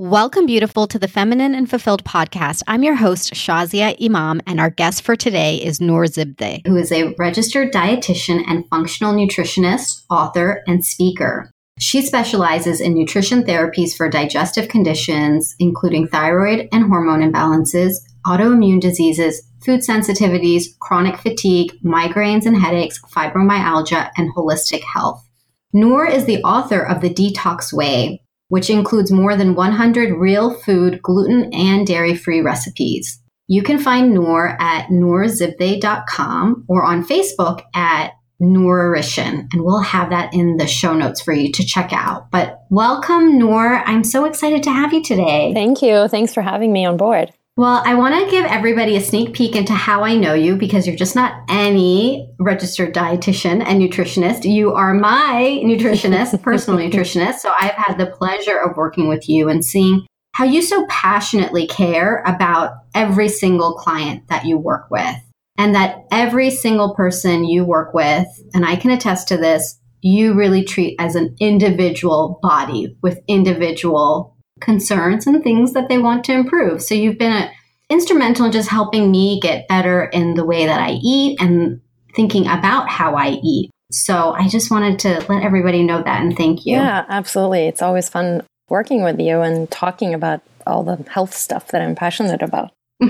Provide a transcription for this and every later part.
Welcome, beautiful, to the Feminine and Fulfilled podcast. I'm your host, Shazia Imam, and our guest for today is Noor Zibdeh, who is a registered dietitian and functional nutritionist, author, and speaker. She specializes in nutrition therapies for digestive conditions, including thyroid and hormone imbalances, autoimmune diseases, food sensitivities, chronic fatigue, migraines and headaches, fibromyalgia, and holistic health. Noor is the author of The Detox Way, which includes more than 100 real food, gluten, and dairy free recipes. You can find Noor at noorzibdeh.com or on Facebook at Nourition, and we'll have that in the show notes for you to check out. But welcome, Noor. I'm so excited to have you today. Thank you. Thanks for having me on board. Well, I want to give everybody a sneak peek into how I know you because you're just not any registered dietitian and nutritionist. You are my nutritionist, personal nutritionist. So I've had the pleasure of working with you and seeing how you so passionately care about every single client that you work with. And that every single person you work with, and I can attest to this, you really treat as an individual body with individual concerns and things that they want to improve. So you've been a, instrumental in just helping me get better in the way that I eat and thinking about how I eat. So I just wanted to let everybody know that and thank you. Yeah, absolutely. It's always fun working with you and talking about all the health stuff that I'm passionate about.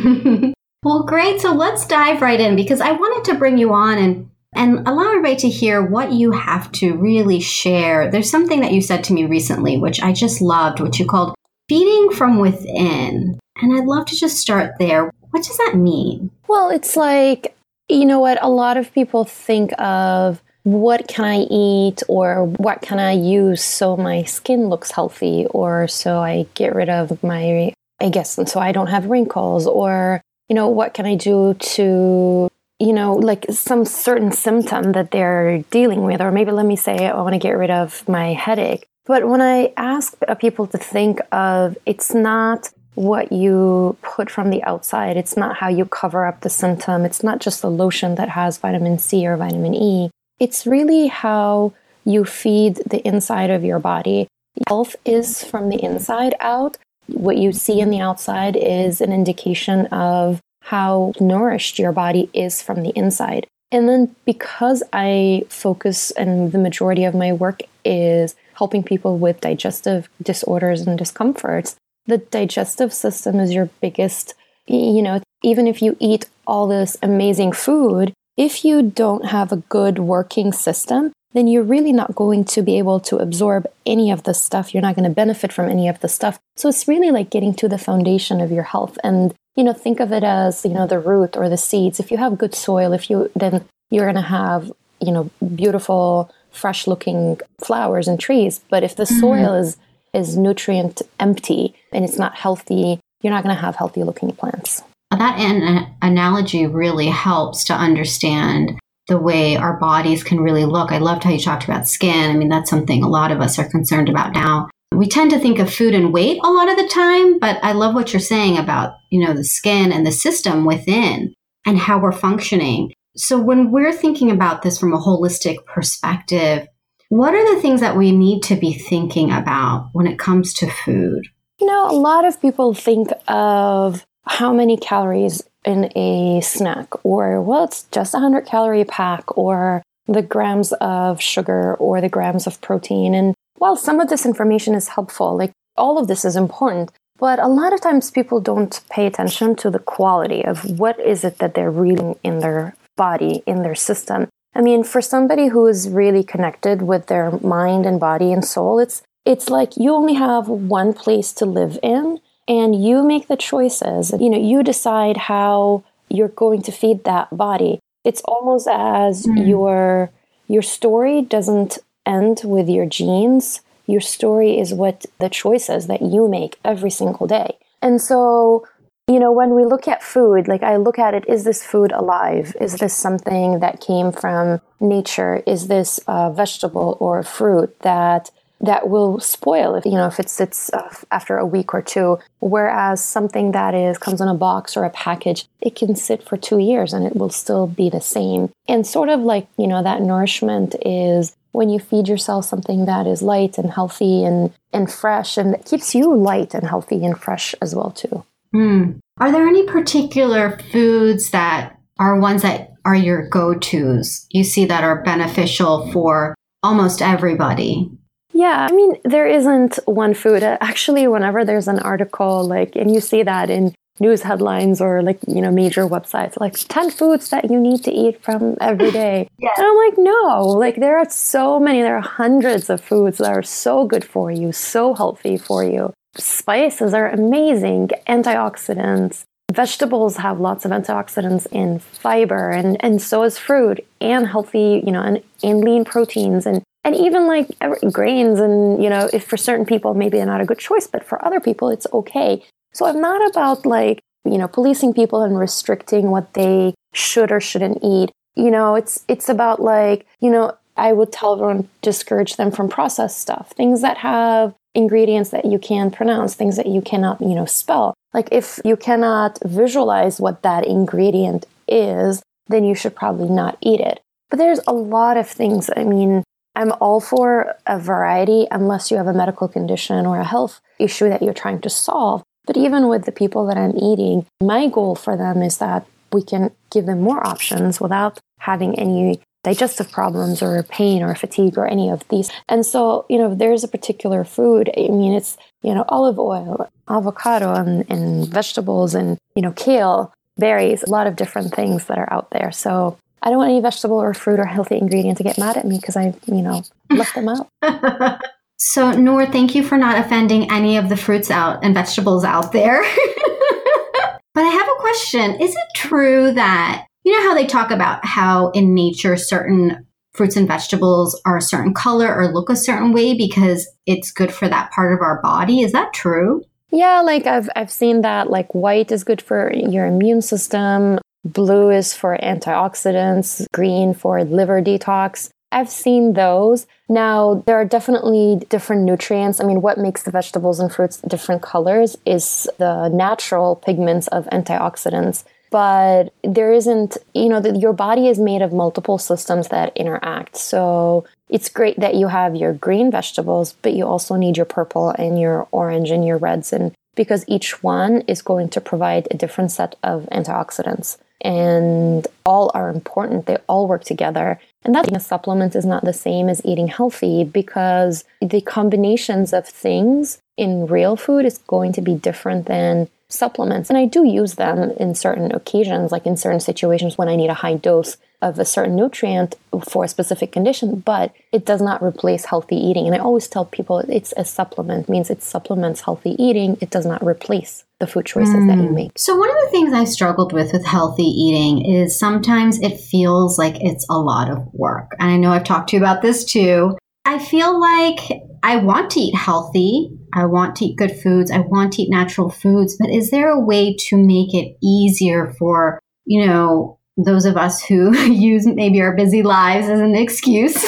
well, great. So let's dive right in because I wanted to bring you on and and allow everybody to hear what you have to really share. There's something that you said to me recently, which I just loved, which you called feeding from within. And I'd love to just start there. What does that mean? Well, it's like, you know what? A lot of people think of what can I eat or what can I use so my skin looks healthy or so I get rid of my, I guess, and so I don't have wrinkles or, you know, what can I do to you know, like some certain symptom that they're dealing with, or maybe let me say, I want to get rid of my headache. But when I ask uh, people to think of it's not what you put from the outside, it's not how you cover up the symptom, it's not just the lotion that has vitamin C or vitamin E. It's really how you feed the inside of your body. Health is from the inside out. What you see in the outside is an indication of how nourished your body is from the inside. And then because I focus and the majority of my work is helping people with digestive disorders and discomforts, the digestive system is your biggest, you know, even if you eat all this amazing food, if you don't have a good working system, then you're really not going to be able to absorb any of the stuff. You're not going to benefit from any of the stuff. So it's really like getting to the foundation of your health and you know think of it as you know the root or the seeds if you have good soil if you then you're going to have you know beautiful fresh looking flowers and trees. But if the mm-hmm. soil is is nutrient empty and it's not healthy, you're not going to have healthy looking plants. That an- analogy really helps to understand the way our bodies can really look. I loved how you talked about skin. I mean, that's something a lot of us are concerned about now. We tend to think of food and weight a lot of the time, but I love what you're saying about, you know, the skin and the system within and how we're functioning. So, when we're thinking about this from a holistic perspective, what are the things that we need to be thinking about when it comes to food? You know, a lot of people think of how many calories in a snack, or well, it's just a 100 calorie pack, or the grams of sugar, or the grams of protein. And while some of this information is helpful, like all of this is important, but a lot of times people don't pay attention to the quality of what is it that they're reading in their body, in their system. I mean, for somebody who is really connected with their mind and body and soul, it's it's like you only have one place to live in and you make the choices. You know, you decide how you're going to feed that body. It's almost as mm. your your story doesn't end with your genes. Your story is what the choices that you make every single day. And so you know, when we look at food, like I look at it, is this food alive? Is this something that came from nature? Is this a vegetable or a fruit that that will spoil if you know if it sits uh, after a week or two whereas something that is comes in a box or a package it can sit for 2 years and it will still be the same and sort of like you know that nourishment is when you feed yourself something that is light and healthy and, and fresh and keeps you light and healthy and fresh as well too. Mm. Are there any particular foods that are ones that are your go-tos you see that are beneficial for almost everybody? Yeah, I mean, there isn't one food. Actually, whenever there's an article, like, and you see that in news headlines or like, you know, major websites, like 10 foods that you need to eat from every day. Yes. And I'm like, no, like, there are so many, there are hundreds of foods that are so good for you, so healthy for you. Spices are amazing, antioxidants. Vegetables have lots of antioxidants and fiber, and, and so is fruit, and healthy, you know, and, and lean proteins. And and even like grains and you know if for certain people maybe they're not a good choice but for other people it's okay so i'm not about like you know policing people and restricting what they should or shouldn't eat you know it's it's about like you know i would tell everyone discourage them from processed stuff things that have ingredients that you can't pronounce things that you cannot you know spell. Like if you cannot visualize what that ingredient is then you should probably not eat it. But there's a lot of things. I mean I'm all for a variety unless you have a medical condition or a health issue that you're trying to solve. But even with the people that I'm eating, my goal for them is that we can give them more options without having any digestive problems or pain or fatigue or any of these. And so, you know, there's a particular food, I mean, it's, you know, olive oil, avocado, and, and vegetables, and, you know, kale, berries, a lot of different things that are out there. So I don't want any vegetable or fruit or healthy ingredient to get mad at me because I, you know, left them out. so, Noor, thank you for not offending any of the fruits out and vegetables out there. but I have a question. Is it true that, you know, how they talk about how in nature certain fruits and vegetables are a certain color or look a certain way because it's good for that part of our body? Is that true? Yeah, like I've I've seen that like white is good for your immune system. Blue is for antioxidants, green for liver detox. I've seen those. Now, there are definitely different nutrients. I mean, what makes the vegetables and fruits different colors is the natural pigments of antioxidants. But there isn't, you know, your body is made of multiple systems that interact. So it's great that you have your green vegetables, but you also need your purple and your orange and your reds, and because each one is going to provide a different set of antioxidants and all are important. They all work together. And that a supplement is not the same as eating healthy because the combinations of things in real food is going to be different than supplements. And I do use them in certain occasions, like in certain situations when I need a high dose of a certain nutrient for a specific condition, but it does not replace healthy eating. And I always tell people it's a supplement, means it supplements healthy eating, it does not replace the food choices mm. that you mm. make. So, one of the things I struggled with with healthy eating is sometimes it feels like it's a lot of work. And I know I've talked to you about this too. I feel like I want to eat healthy. I want to eat good foods. I want to eat natural foods. But is there a way to make it easier for, you know, those of us who use maybe our busy lives as an excuse?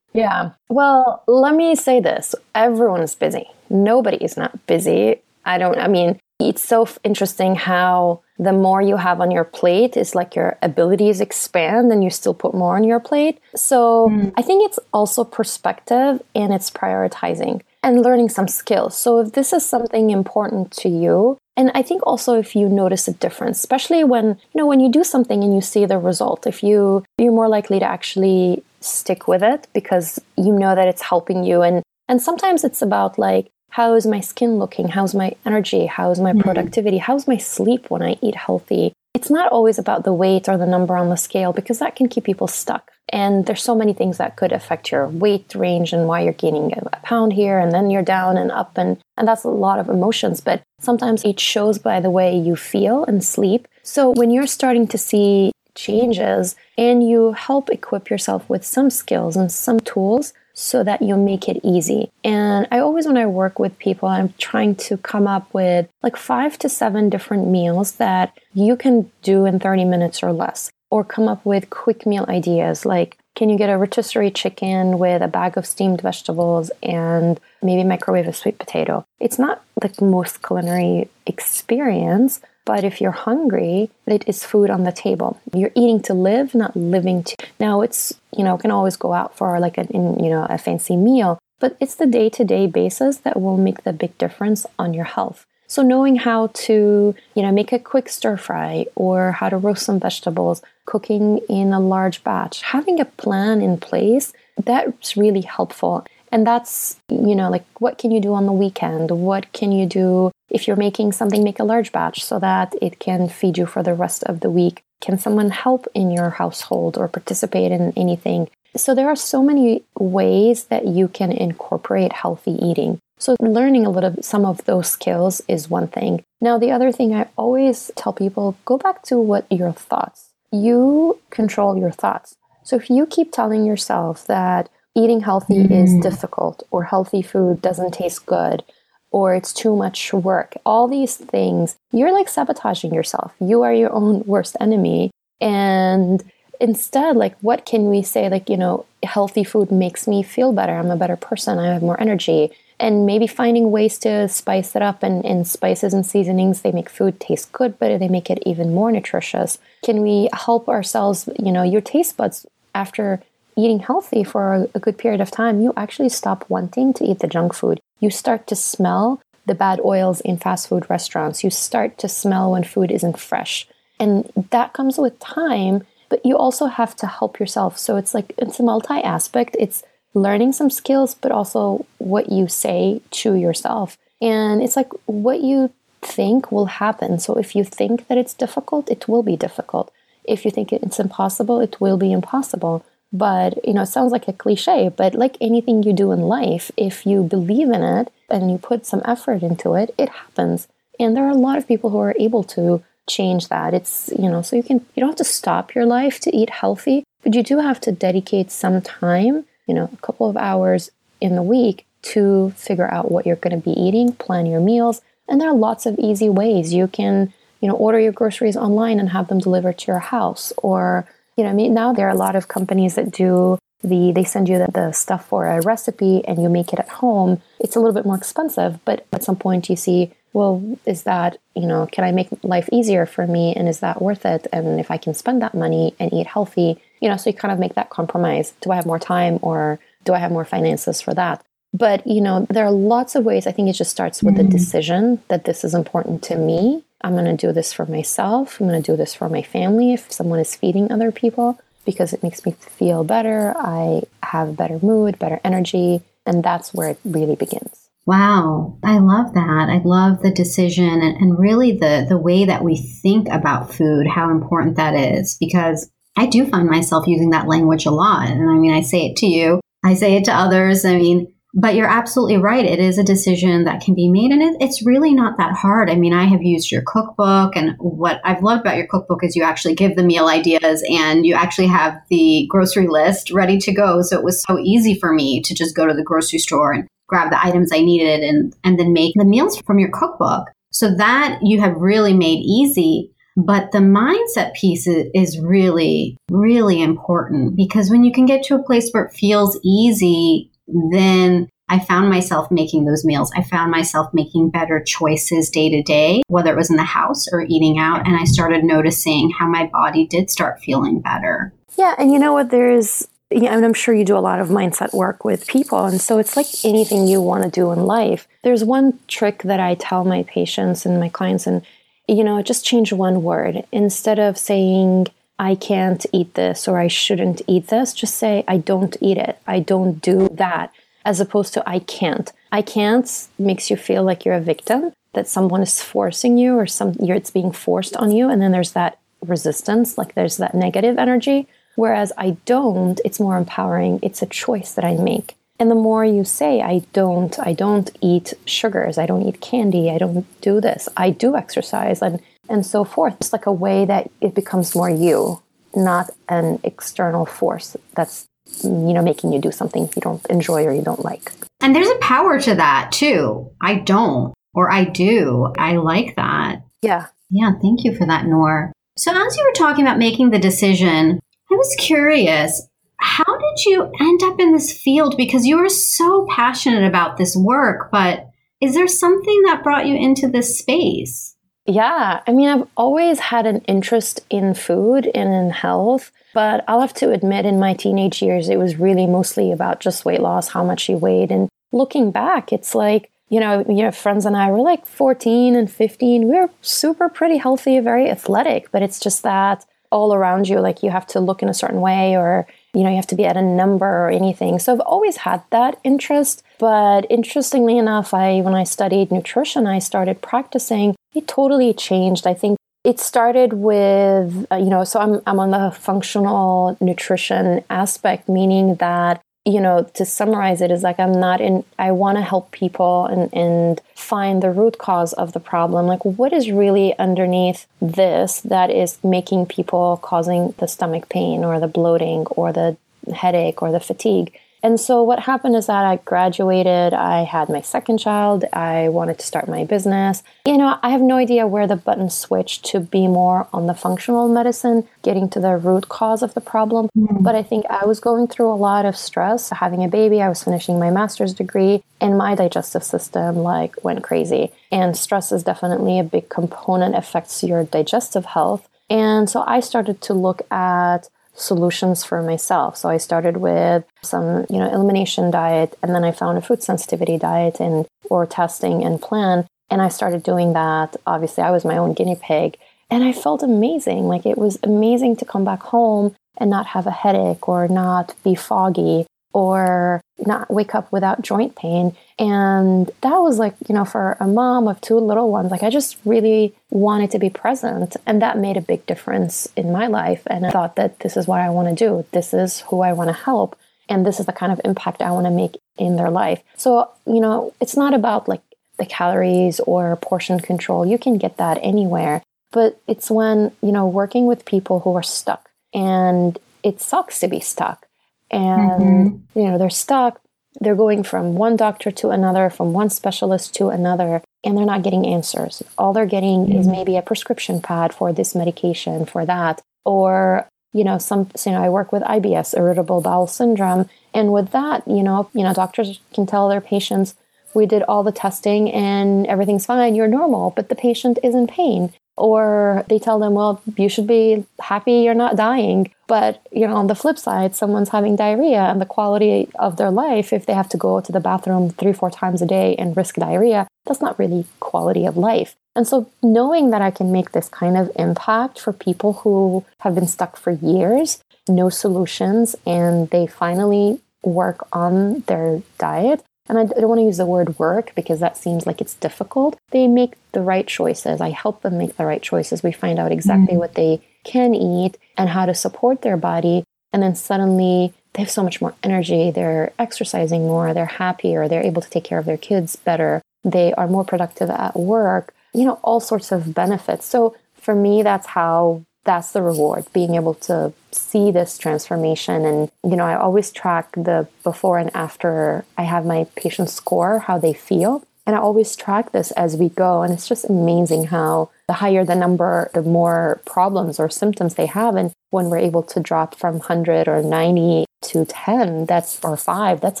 yeah. Well, let me say this everyone is busy. Nobody is not busy. I don't, I mean, it's so interesting how the more you have on your plate is like your abilities expand and you still put more on your plate. So mm. I think it's also perspective and it's prioritizing and learning some skills. So if this is something important to you, and I think also if you notice a difference, especially when, you know, when you do something and you see the result, if you you're more likely to actually stick with it because you know that it's helping you and and sometimes it's about like how is my skin looking? How's my energy? How's my mm-hmm. productivity? How's my sleep when I eat healthy? It's not always about the weight or the number on the scale because that can keep people stuck. And there's so many things that could affect your weight range and why you're gaining a pound here and then you're down and up and and that's a lot of emotions, but sometimes it shows by the way you feel and sleep. So when you're starting to see changes and you help equip yourself with some skills and some tools so that you make it easy. And I always, when I work with people, I'm trying to come up with like five to seven different meals that you can do in 30 minutes or less, or come up with quick meal ideas like can you get a rotisserie chicken with a bag of steamed vegetables and maybe microwave a sweet potato? It's not the most culinary experience, But if you're hungry, it is food on the table. You're eating to live, not living to. Now it's you know can always go out for like a you know a fancy meal, but it's the day to day basis that will make the big difference on your health. So knowing how to, you know, make a quick stir fry or how to roast some vegetables, cooking in a large batch, having a plan in place, that's really helpful. And that's, you know, like what can you do on the weekend? What can you do if you're making something, make a large batch so that it can feed you for the rest of the week? Can someone help in your household or participate in anything? So there are so many ways that you can incorporate healthy eating. So learning a little some of those skills is one thing. Now the other thing I always tell people go back to what your thoughts. You control your thoughts. So if you keep telling yourself that eating healthy mm. is difficult or healthy food doesn't taste good or it's too much work, all these things, you're like sabotaging yourself. You are your own worst enemy. And instead like what can we say? Like you know healthy food makes me feel better. I'm a better person. I have more energy. And maybe finding ways to spice it up and, and spices and seasonings they make food taste good but they make it even more nutritious. Can we help ourselves you know your taste buds after eating healthy for a, good period of time you actually stop wanting to eat the junk food you start to smell the bad oils in fast food restaurants you start to smell when food isn't fresh and that comes with time but you also have to help yourself so it's like it's a multi aspect it's learning some skills, but also what you say to yourself. And it's like what you think will happen. So if you think that it's difficult, it will be difficult. If you think it's impossible, it will be impossible. But, you know, it sounds like a cliche, but like anything you do in life, if you believe in it and you put some effort into it, it happens. And there are a lot of people who are able to change that. It's, you know, so you can, you don't have to stop your life to eat healthy, but you do have to dedicate some time you know, a couple of hours in the week to figure out what you're going to be eating, plan your meals. And there are lots of easy ways. You can, you know, order your groceries online and have them delivered to your house. Or, you know, I mean, now there are a lot of companies that do the, they send you the, the stuff for a recipe and you make it at home. It's a little bit more expensive, but at some point you see, well, is that, you know, can I make life easier for me? And is that worth it? And if I can spend that money and eat healthy, you know, so you kind of make that compromise. Do I have more time or do I have more finances for that? But, you know, there are lots of ways. I think it just starts with mm. the decision that this is important to me. I'm going to do this for myself. I'm going to do this for my family if someone is feeding other people because it makes me feel better. I have better mood, better energy. And that's where it really begins. Wow, I love that. I love the decision and, and really the the way that we think about food, how important that is. Because I do find myself using that language a lot. And I mean, I say it to you, I say it to others. I mean, but you're absolutely right. It is a decision that can be made, and it, it's really not that hard. I mean, I have used your cookbook, and what I've loved about your cookbook is you actually give the meal ideas and you actually have the grocery list ready to go. So it was so easy for me to just go to the grocery store and grab the items I needed and, and then make the meals from your cookbook. So that you have really made easy. But the mindset piece is really, really important because when you can get to a place where it feels easy, then I found myself making those meals. I found myself making better choices day to day, whether it was in the house or eating out. And I started noticing how my body did start feeling better. Yeah. And you know what? There's, yeah, and I'm sure you do a lot of mindset work with people. And so it's like anything you want to do in life. There's one trick that I tell my patients and my clients, and you know, just change one word. Instead of saying, I can't eat this or I shouldn't eat this, just say, I don't eat it. I don't do that, as opposed to I can't. I can't makes you feel like you're a victim, that someone is forcing you or some it's being forced on you. And then there's that resistance, like there's that negative energy. Whereas I don't, it's more empowering. It's a choice that I make. And the more you say, I don't, I don't eat sugars, I don't eat candy, I don't do this, I do exercise and, and so forth. It's like a way that it becomes more you, not an external force that's, you know, making you do something you don't enjoy or you don't like. And there's a power to that too. I don't, or I do. I like that. Yeah. Yeah. Thank you for that, Noor. So as you were talking about making the decision, I was curious how did you end up in this field? Because you were so passionate about this work, but is there something that brought you into this space? Yeah, I mean, I've always had an interest in food and in health, but I'll have to admit, in my teenage years, it was really mostly about just weight loss, how much you weighed. And looking back, it's like, you know, you know, friends and I were like 14 and 15. We were super pretty healthy, very athletic, but it's just that all around you, like you have to look in a certain way or, you know, you have to be at a number or anything. So I've always had that interest. But interestingly enough, I when I studied nutrition, I started practicing. It totally changed. I think it started with, uh, you know, so I'm, I'm on the functional nutrition aspect, meaning that you know, to summarize it is like I'm not in, I want to help people and, and find the root cause of the problem. Like, what is really underneath this that is making people causing the stomach pain or the bloating or the headache or the fatigue? And so what happened is that I graduated, I had my second child, I wanted to start my business. You know, I have no idea where the button switched to be more on the functional medicine, getting to the root cause of the problem. Mm-hmm. But I think I was going through a lot of stress, having a baby, I was finishing my master's degree, and my digestive system like went crazy. And stress is definitely a big component affects your digestive health. And so I started to look at solutions for myself. So I started with some, you know, elimination diet and then I found a food sensitivity diet and or testing and plan and I started doing that. Obviously, I was my own guinea pig and I felt amazing. Like it was amazing to come back home and not have a headache or not be foggy or not wake up without joint pain. And that was like, you know, for a mom of two little ones, like I just really wanted to be present. And that made a big difference in my life. And I thought that this is what I want to do. This is who I want to help. And this is the kind of impact I want to make in their life. So, you know, it's not about like the calories or portion control. You can get that anywhere. But it's when, you know, working with people who are stuck and it sucks to be stuck and mm-hmm. you know they're stuck. They're going from one doctor to another from one specialist to another and they're not getting answers. All they're getting mm-hmm. is maybe a prescription pad for this medication for that. Or you know some you know i work with ibs irritable bowel syndrome. And with that you know you know doctors can tell their patients we did all the testing and everything's fine. You're normal. But the patient is in pain or they tell them, well, you should be happy you're not dying. But, you know, on the flip side, someone's having diarrhea and the quality of their life, if they have to go to the bathroom three, four times a day and risk diarrhea, that's not really quality of life. And so knowing that I can make this kind of impact for people who have been stuck for years, no solutions, and they finally work on their diet, and I don't want to use the word work because that seems like it's difficult. They make the right choices. I help them make the right choices. We find out exactly mm what they can eat and how to support their body. And then suddenly they have so much more energy. They're exercising more. They're happier. They're able to take care of their kids better. They are more productive at work. You know, all sorts of benefits. So for me, that's how that's the reward being able to see this transformation. And you know i always track the before and after i have my patients score how they feel. And i always track this as we go. And it's just amazing how the higher the number the more problems or symptoms they have. And when we're able to drop from 100 or 90 to 10 that's or 5 that's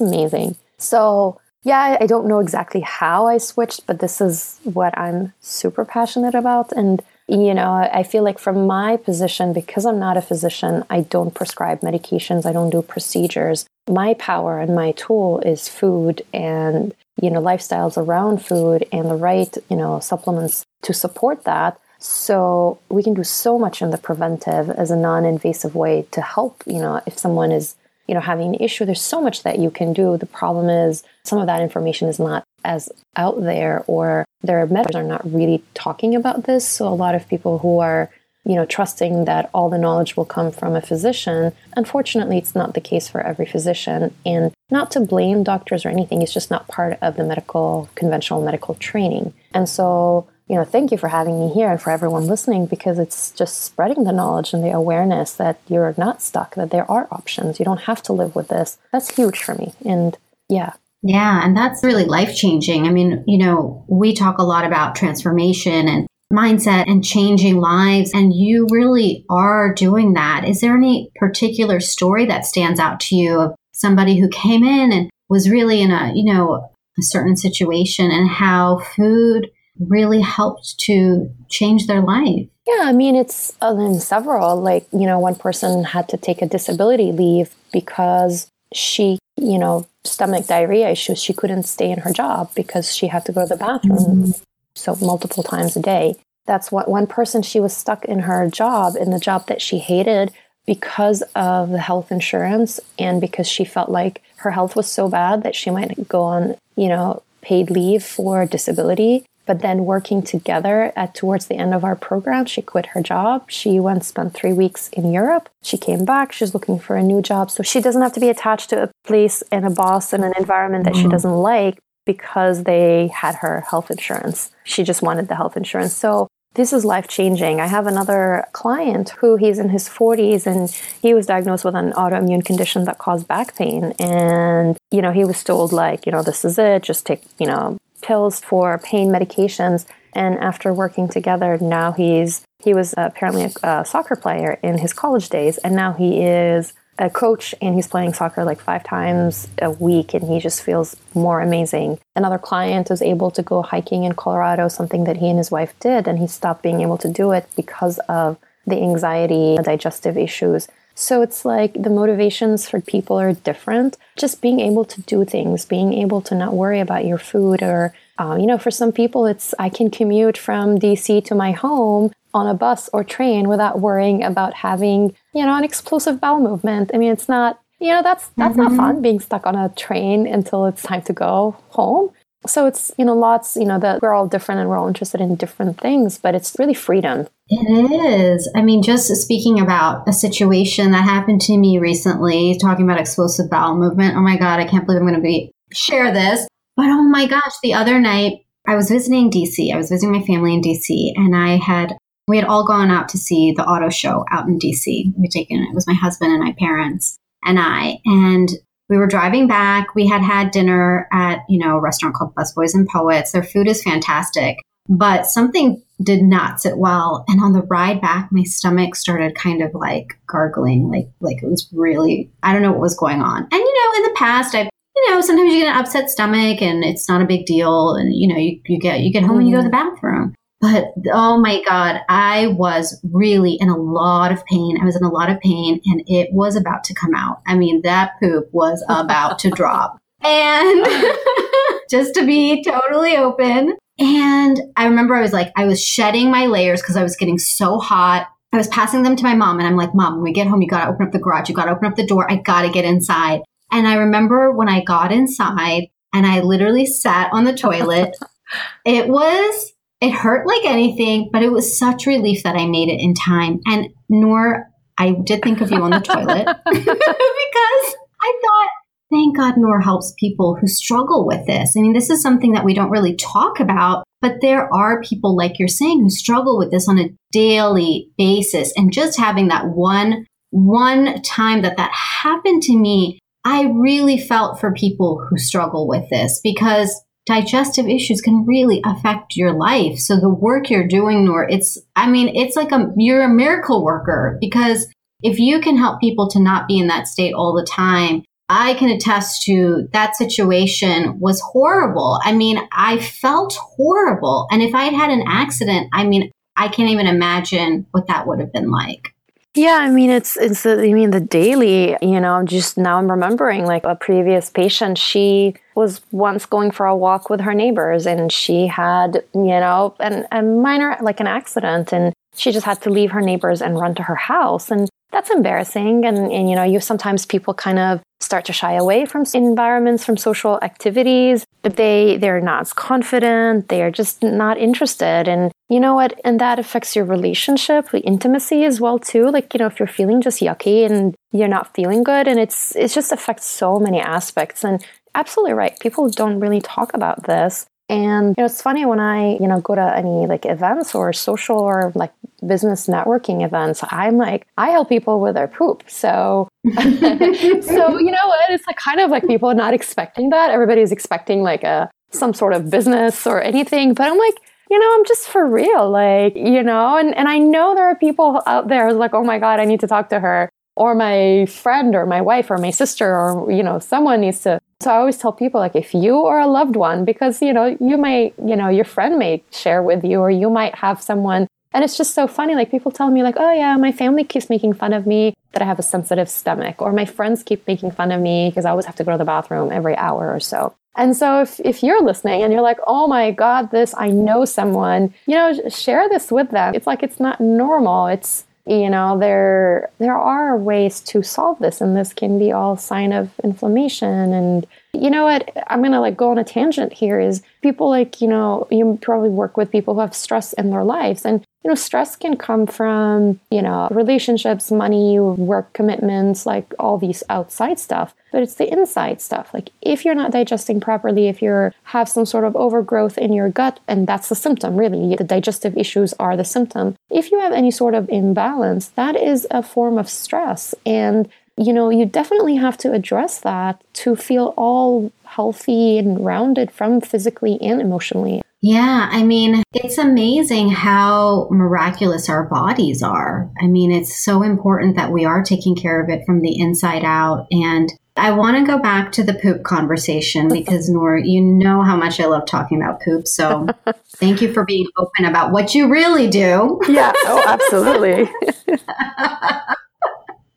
amazing. So yeah, I don't know exactly how I switched, but this is what I'm super passionate about. And you know, I feel like from my position, because I'm not a physician, I don't prescribe medications, I don't do procedures. My power and my tool is food and, you know, lifestyles around food and the right, you know, supplements to support that. So we can do so much in the preventive as a non invasive way to help, you know, if someone is you know having an issue there's so much that you can do the problem is some of that information is not as out there or their mentors are not really talking about this so a lot of people who are you know trusting that all the knowledge will come from a physician unfortunately it's not the case for every physician and not to blame doctors or anything it's just not part of the medical conventional medical training and so you know, thank you for having me here and for everyone listening because it's just spreading the knowledge and the awareness that you're not stuck, that there are options. You don't have to live with this. That's huge for me. And yeah. Yeah. And that's really life changing. I mean, you know, we talk a lot about transformation and mindset and changing lives, and you really are doing that. Is there any particular story that stands out to you of somebody who came in and was really in a, you know, a certain situation and how food really helped to change their life? Yeah, I mean, it's uh, in several. Like, you know, one person had to take a disability leave because she, you know, stomach diarrhea issues. She couldn't stay in her job because she had to go to the bathroom mm-hmm. so multiple times a day. That's what one person she was stuck in her job, in the job that she hated because of the health insurance and because she felt like her health was so bad that she might go on, you know, paid leave for disability. But then working together at towards the end of our program, she quit her job. She went spent three weeks in Europe. She came back. She's looking for a new job. So she doesn't have to be attached to a place and a boss and an environment that mm-hmm. she doesn't like because they had her health insurance. She just wanted the health insurance. So this is life changing. I have another client who he's in his 40s and he was diagnosed with an autoimmune condition that caused back pain. And, you know, he was told, like, you know, this is it, just take, you know, pills for pain medications. And after working together, now he's, he was apparently a, a soccer player in his college days, and now he is a coach and he's playing soccer like five times a week and he just feels more amazing. Another client was able to go hiking in Colorado, something that he and his wife did, and he stopped being able to do it because of the anxiety, digestive issues. So it's like the motivations for people are different. Just being able to do things, being able to not worry about your food, or, um, you know, for some people, it's I can commute from DC to my home on a bus or train without worrying about having, you know, an explosive bowel movement. I mean, it's not, you know, that's that's mm-hmm. not fun being stuck on a train until it's time to go home. So it's, you know, lots, you know, that we're all different and we're all interested in different things, but it's really freedom. It is. I mean, just speaking about a situation that happened to me recently, talking about explosive bowel movement. Oh my God, I can't believe I'm going to be share this. But oh my gosh, the other night I was visiting DC. I was visiting my family in DC and I had we had all gone out to see the auto show out in DC. We taken it was my husband and my parents and I, and we were driving back. We had had dinner at you know a restaurant called Busboys and Poets. Their food is fantastic, but something did not sit well. And on the ride back, my stomach started kind of like gargling, like like it was really I don't know what was going on. And you know, in the past, I've you know, sometimes you get an upset stomach and it's not a big deal. And, you know, you, you get, you get home mm. and you go to the bathroom. But oh my God, I was really in a lot of pain. I was in a lot of pain and it was about to come out. I mean, that poop was about to drop. And just to be totally open. And I remember I was like, I was shedding my layers because I was getting so hot. I was passing them to my mom and I'm like, Mom, when we get home, you got to open up the garage. You got to open up the door. I got to get inside. And I remember when I got inside and I literally sat on the toilet, it was it hurt like anything, but it was such relief that I made it in time. And Noor, I did think of you on the toilet because I thought, thank God Noor helps people who struggle with this. I mean, this is something that we don't really talk about, but there are people, like you're saying, who struggle with this on a daily basis. And just having that one, one time that that happened to me, I really felt for people who struggle with this because digestive issues can really affect your life. So the work you're doing, Noor, it's, I mean, it's like a, you're a miracle worker because if you can help people to not be in that state all the time, I can attest to that situation was horrible. I mean, I felt horrible. And if I had had an accident, I mean, I can't even imagine what that would have been like. Yeah, I mean it's it's I mean the daily, you know, just now I'm remembering like a previous patient, she was once going for a walk with her neighbors and she had, you know, an, a minor like an accident and she just had to leave her neighbors and run to her house and that's embarrassing and, and you know, you sometimes people kind of start to shy away from environments, from social activities. But they they're not as confident. They are just not interested. And you know what? And that affects your relationship, intimacy as well too. Like you know, if you're feeling just yucky and you're not feeling good, and it's it just affects so many aspects. And absolutely right. People don't really talk about this. And you know, it's funny when I, you know, go to any like events or social or like business networking events, I'm like, I help people with their poop. So, so you know what? It's like kind of like people are not expecting that. Everybody's expecting like a some sort of business or anything. But I'm like, you know, I'm just for real. Like, you know, and, and I know there are people out there like, oh my God, I need to talk to her. Or my friend or my wife or my sister or you know someone needs to so i always tell people like if you or a loved one because you know you might you know your friend may share with you or you might have someone and it's just so funny like people tell me like oh yeah my family keeps making fun of me that i have a sensitive stomach or my friends keep making fun of me because i always have to go to the bathroom every hour or so and so if, if you're listening and you're like, oh my God, this, I know someone, you know, share this with them. It's like it's not normal. It's you know there there are ways to solve this and this can be all sign of inflammation and you know what? I'm gonna like go on a tangent here is people like you know you probably work with people who have stress in their lives and you know stress can come from you know relationships money work commitments like all these outside stuff but it's the inside stuff. Like if you're not digesting properly if you have some sort of overgrowth in your gut and that's the symptom really. The digestive issues are the symptom. If you have any sort of imbalance that is a form of stress. And you know you definitely have to address that to feel all healthy and rounded from physically and emotionally yeah, I mean, it's amazing how miraculous our bodies are. I mean, it's so important that we are taking care of it from the inside out. And I want to go back to the poop conversation because, Noor, you know how much I love talking about poop. So thank you for being open about what you really do. Yeah, oh, absolutely.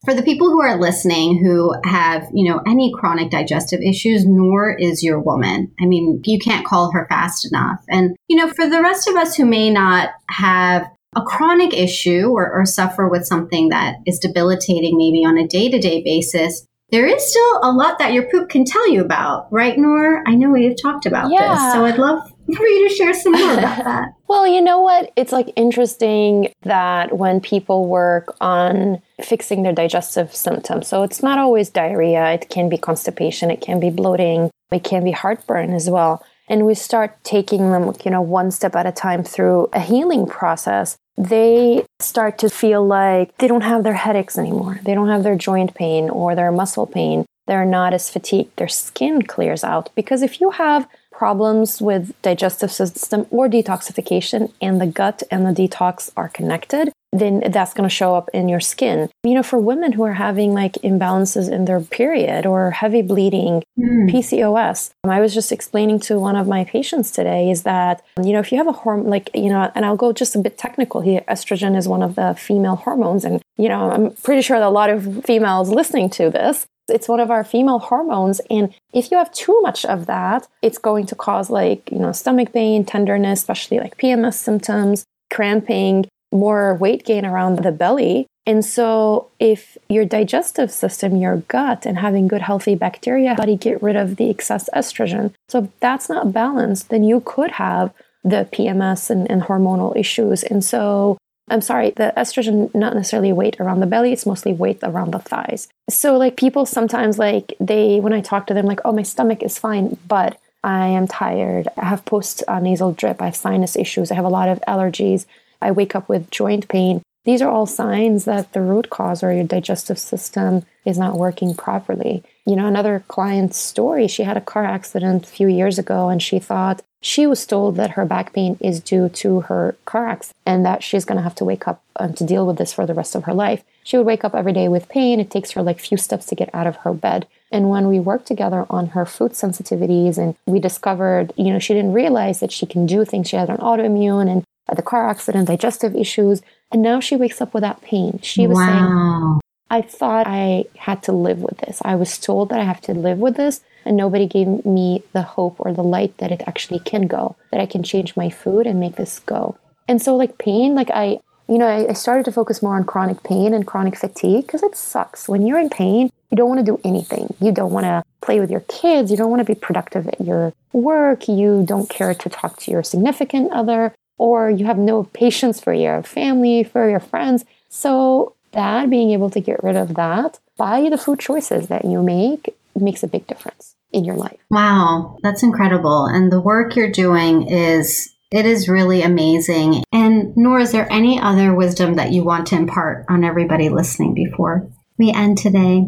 for the people who are listening who have, you know, any chronic digestive issues, Noor is your woman. I mean, you can't call her fast enough. And, you know, for the rest of us who may not have a chronic issue or, or suffer with something that is debilitating maybe on a day to day basis, there is still a lot that your poop can tell you about, right, Noor? I know we've talked about yeah. this, so I'd love for you to share some more about that. Well, you know what? It's like interesting that when people work on fixing their digestive symptoms, so it's not always diarrhea, it can be constipation, it can be bloating, it can be heartburn as well. And we start taking them, you know, one step at a time through a healing process. They start to feel like they don't have their headaches anymore. They don't have their joint pain or their muscle pain. They're not as fatigued. Their skin clears out. Because if you have problems with digestive system or detoxification and the gut and the detox are connected then that's going to show up in your skin you know for women who are having like imbalances in their period or heavy bleeding mm. pcos i was just explaining to one of my patients today is that you know if you have a hormone like you know and i'll go just a bit technical here estrogen is one of the female hormones and you know i'm pretty sure that a lot of females listening to this it's one of our female hormones. And if you have too much of that, it's going to cause like, you know, stomach pain, tenderness, especially like PMS symptoms, cramping, more weight gain around the belly. And so, if your digestive system, your gut, and having good healthy bacteria, you get rid of the excess estrogen? So, if that's not balanced, then you could have the PMS and, and hormonal issues. And so, I'm sorry, the estrogen not necessarily weight around the belly, it's mostly weight around the thighs. So like people sometimes like they when I talk to them like, "Oh, my stomach is fine, but I am tired. I have post nasal drip, I have sinus issues, I have a lot of allergies. I wake up with joint pain." These are all signs that the root cause or your digestive system is not working properly. You know, another client's story, she had a car accident a few years ago and she thought she was told that her back pain is due to her car accident and that she's going to have to wake up um, to deal with this for the rest of her life. She would wake up every day with pain. It takes her like few steps to get out of her bed. And when we worked together on her food sensitivities and we discovered, you know, she didn't realize that she can do things. She had an autoimmune and the car accident, digestive issues. And now she wakes up without pain. She was wow. saying, I thought I had to live with this. I was told that I have to live with this and nobody gave me the hope or the light that it actually can go, that I can change my food and make this go. And so, like pain, like I, you know, I, I started to focus more on chronic pain and chronic fatigue because it sucks. When you're in pain, you don't want to do anything. You don't want to play with your kids. You don't want to be productive at your work. You don't care to talk to your significant other, or you have no patience for your family, for your friends. So, that being able to get rid of that by the food choices that you make makes a big difference in your life. Wow, that's incredible. And the work you're doing is it is really amazing. And Noor, is there any other wisdom that you want to impart on everybody listening before we end today?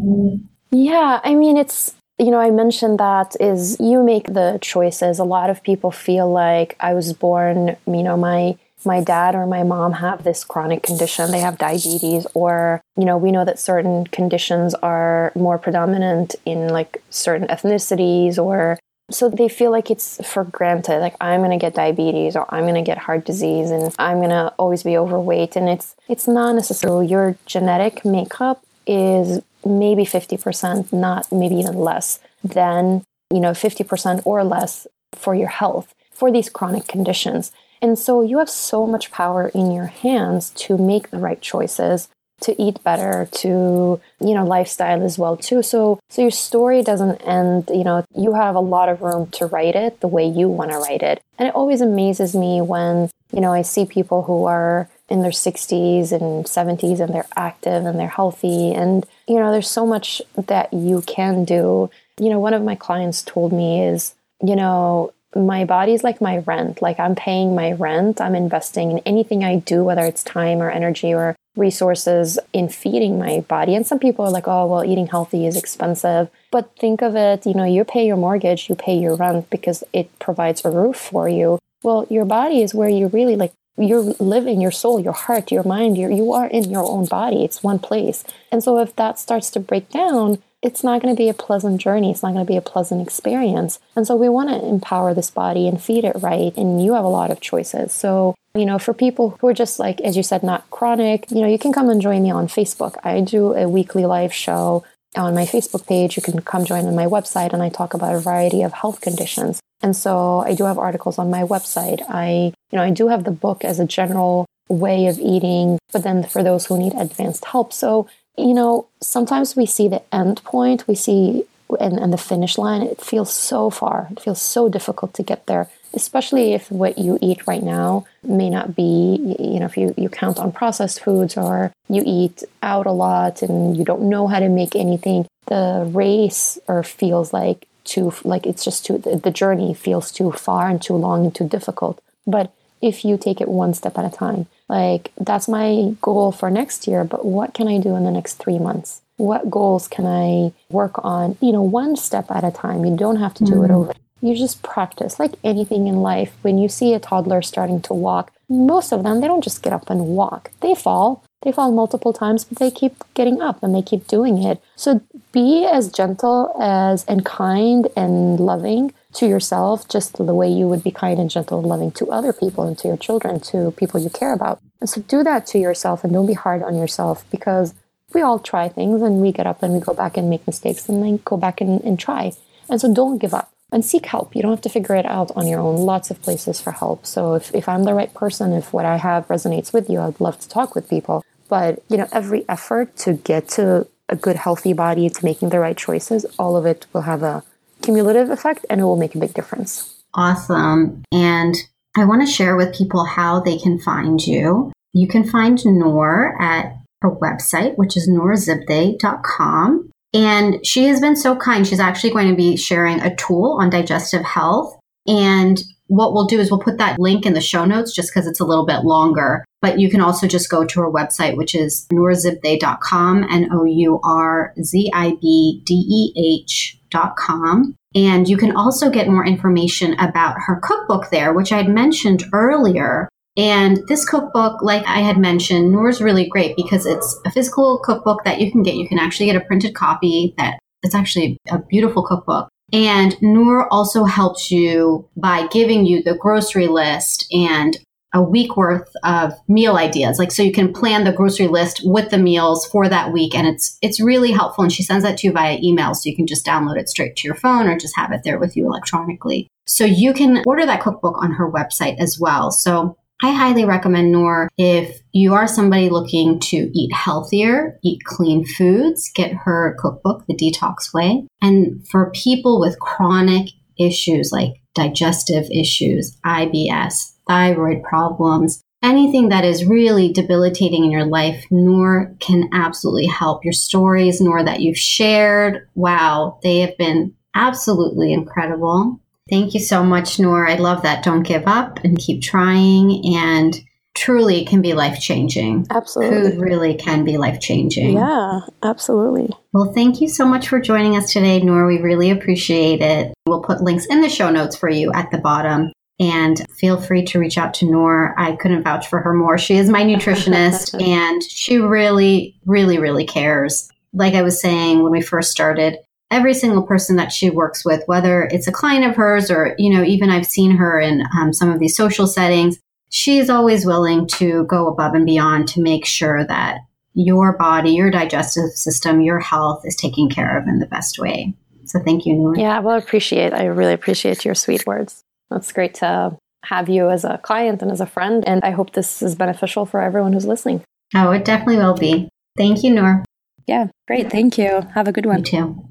Yeah, I mean it's you know, I mentioned that is you make the choices. A lot of people feel like I was born, you know, my my dad or my mom have this chronic condition, they have diabetes, or, you know, we know that certain conditions are more predominant in like certain ethnicities or so they feel like it's for granted. Like i'm going to get diabetes or i'm going to get heart disease and i'm going to always be overweight. And it's it's not necessarily your genetic makeup is maybe 50% not maybe even less than you know 50% or less for your health for these chronic conditions. And so you have so much power in your hands to make the right choices to eat better to you know lifestyle as well too. So so your story doesn't end you know you have a lot of room to write it the way you want to write it. And it always amazes me when you know i see people who are in their 60s and 70s and they're active and they're healthy and you know there's so much that you can do you know one of my clients told me is you know my body's like my rent. Like I'm paying my rent. I'm investing in anything I do, whether it's time or energy or resources in feeding my body. And some people are like, oh, well, eating healthy is expensive. But think of it, you know, you pay your mortgage, you pay your rent because it provides a roof for you. Well, your body is where you really like you're living your soul, your heart, your mind, you're, you are in your own body. It's one place. And so if that starts to break down, it's not going to be a pleasant journey. It's not going to be a pleasant experience. And so we want to empower this body and feed it right. And you have a lot of choices. So, you know, for people who are just like, as you said, not chronic, you know, you can come and join me on Facebook. I do a weekly live show on my Facebook page. You can come join on my website and I talk about a variety of health conditions. And so I do have articles on my website. I, you know, I do have the book as a general way of eating, but then for those who need advanced help. So you know, sometimes we see the end point, we see and, and the finish line, it feels so far. It feels so difficult to get there, especially if what you eat right now may not be, you know, if you, you count on processed foods or you eat out a lot and you don't know how to make anything, the race or feels like too, like it's just too, the, the journey feels too far and too long and too difficult. But if you take it one step at a time. Like, that's my goal for next year, but what can I do in the next three months? What goals can I work on? You know, one step at a time. You don't have to do mm. it over. You just practice like anything in life. When you see a toddler starting to walk, most of them, they don't just get up and walk. They fall. They fall multiple times, but they keep getting up and they keep doing it. So be as gentle as and kind and loving to yourself just the way you would be kind and gentle and loving to other people and to your children, to people you care about. And so do that to yourself and don't be hard on yourself because we all try things and we get up and we go back and make mistakes and then go back and, and try. And so don't give up and seek help. You don't have to figure it out on your own. Lots of places for help. So if, if I'm the right person, if what I have resonates with you, I'd love to talk with people. But, you know, every effort to get to a good, healthy body, to making the right choices, all of it will have a cumulative effect and it will make a big difference. Awesome. And I want to share with people how they can find you. You can find Noor at her website, which is noorzibdeh.com. And she has been so kind. She's actually going to be sharing a tool on digestive health. And what we'll do is we'll put that link in the show notes just because it's a little bit longer. But you can also just go to her website, which is noorzibdeh.com, N O U R Z I B D E H.com. And you can also get more information about her cookbook there, which I had mentioned earlier. And this cookbook, like I had mentioned, Noor's really great because it's a physical cookbook that you can get. You can actually get a printed copy that it's actually a beautiful cookbook. And Noor also helps you by giving you the grocery list and a week worth of meal ideas. Like so you can plan the grocery list with the meals for that week and it's it's really helpful and she sends that to you via email so you can just download it straight to your phone or just have it there with you electronically. So you can order that cookbook on her website as well. So I highly recommend Noor if you are somebody looking to eat healthier, eat clean foods, get her cookbook, The Detox Way. And for people with chronic issues like digestive issues, IBS, thyroid problems, anything that is really debilitating in your life, Noor can absolutely help. Your stories, Noor, that you've shared, wow, they have been absolutely incredible. Thank you so much, Noor. I love that. Don't give up and keep trying. And truly, it can be life changing. Absolutely. Food really can be life changing. Yeah, absolutely. Well, thank you so much for joining us today, Noor. We really appreciate it. We'll put links in the show notes for you at the bottom. And feel free to reach out to Noor. I couldn't vouch for her more. She is my nutritionist and she really, really, really cares. Like I was saying when we first started, every single person that she works with, whether it's a client of hers or, you know, even I've seen her in um, some of these social settings, she is always willing to go above and beyond to make sure that your body, your digestive system, your health is taken care of in the best way. So thank you, Noor. Yeah, well, I appreciate. I really appreciate your sweet words. That's great to have you as a client and as a friend. And I hope this is beneficial for everyone who's listening. Oh, it definitely will be. Thank you, Noor. Yeah, great. Thank you. Have a good one. You too.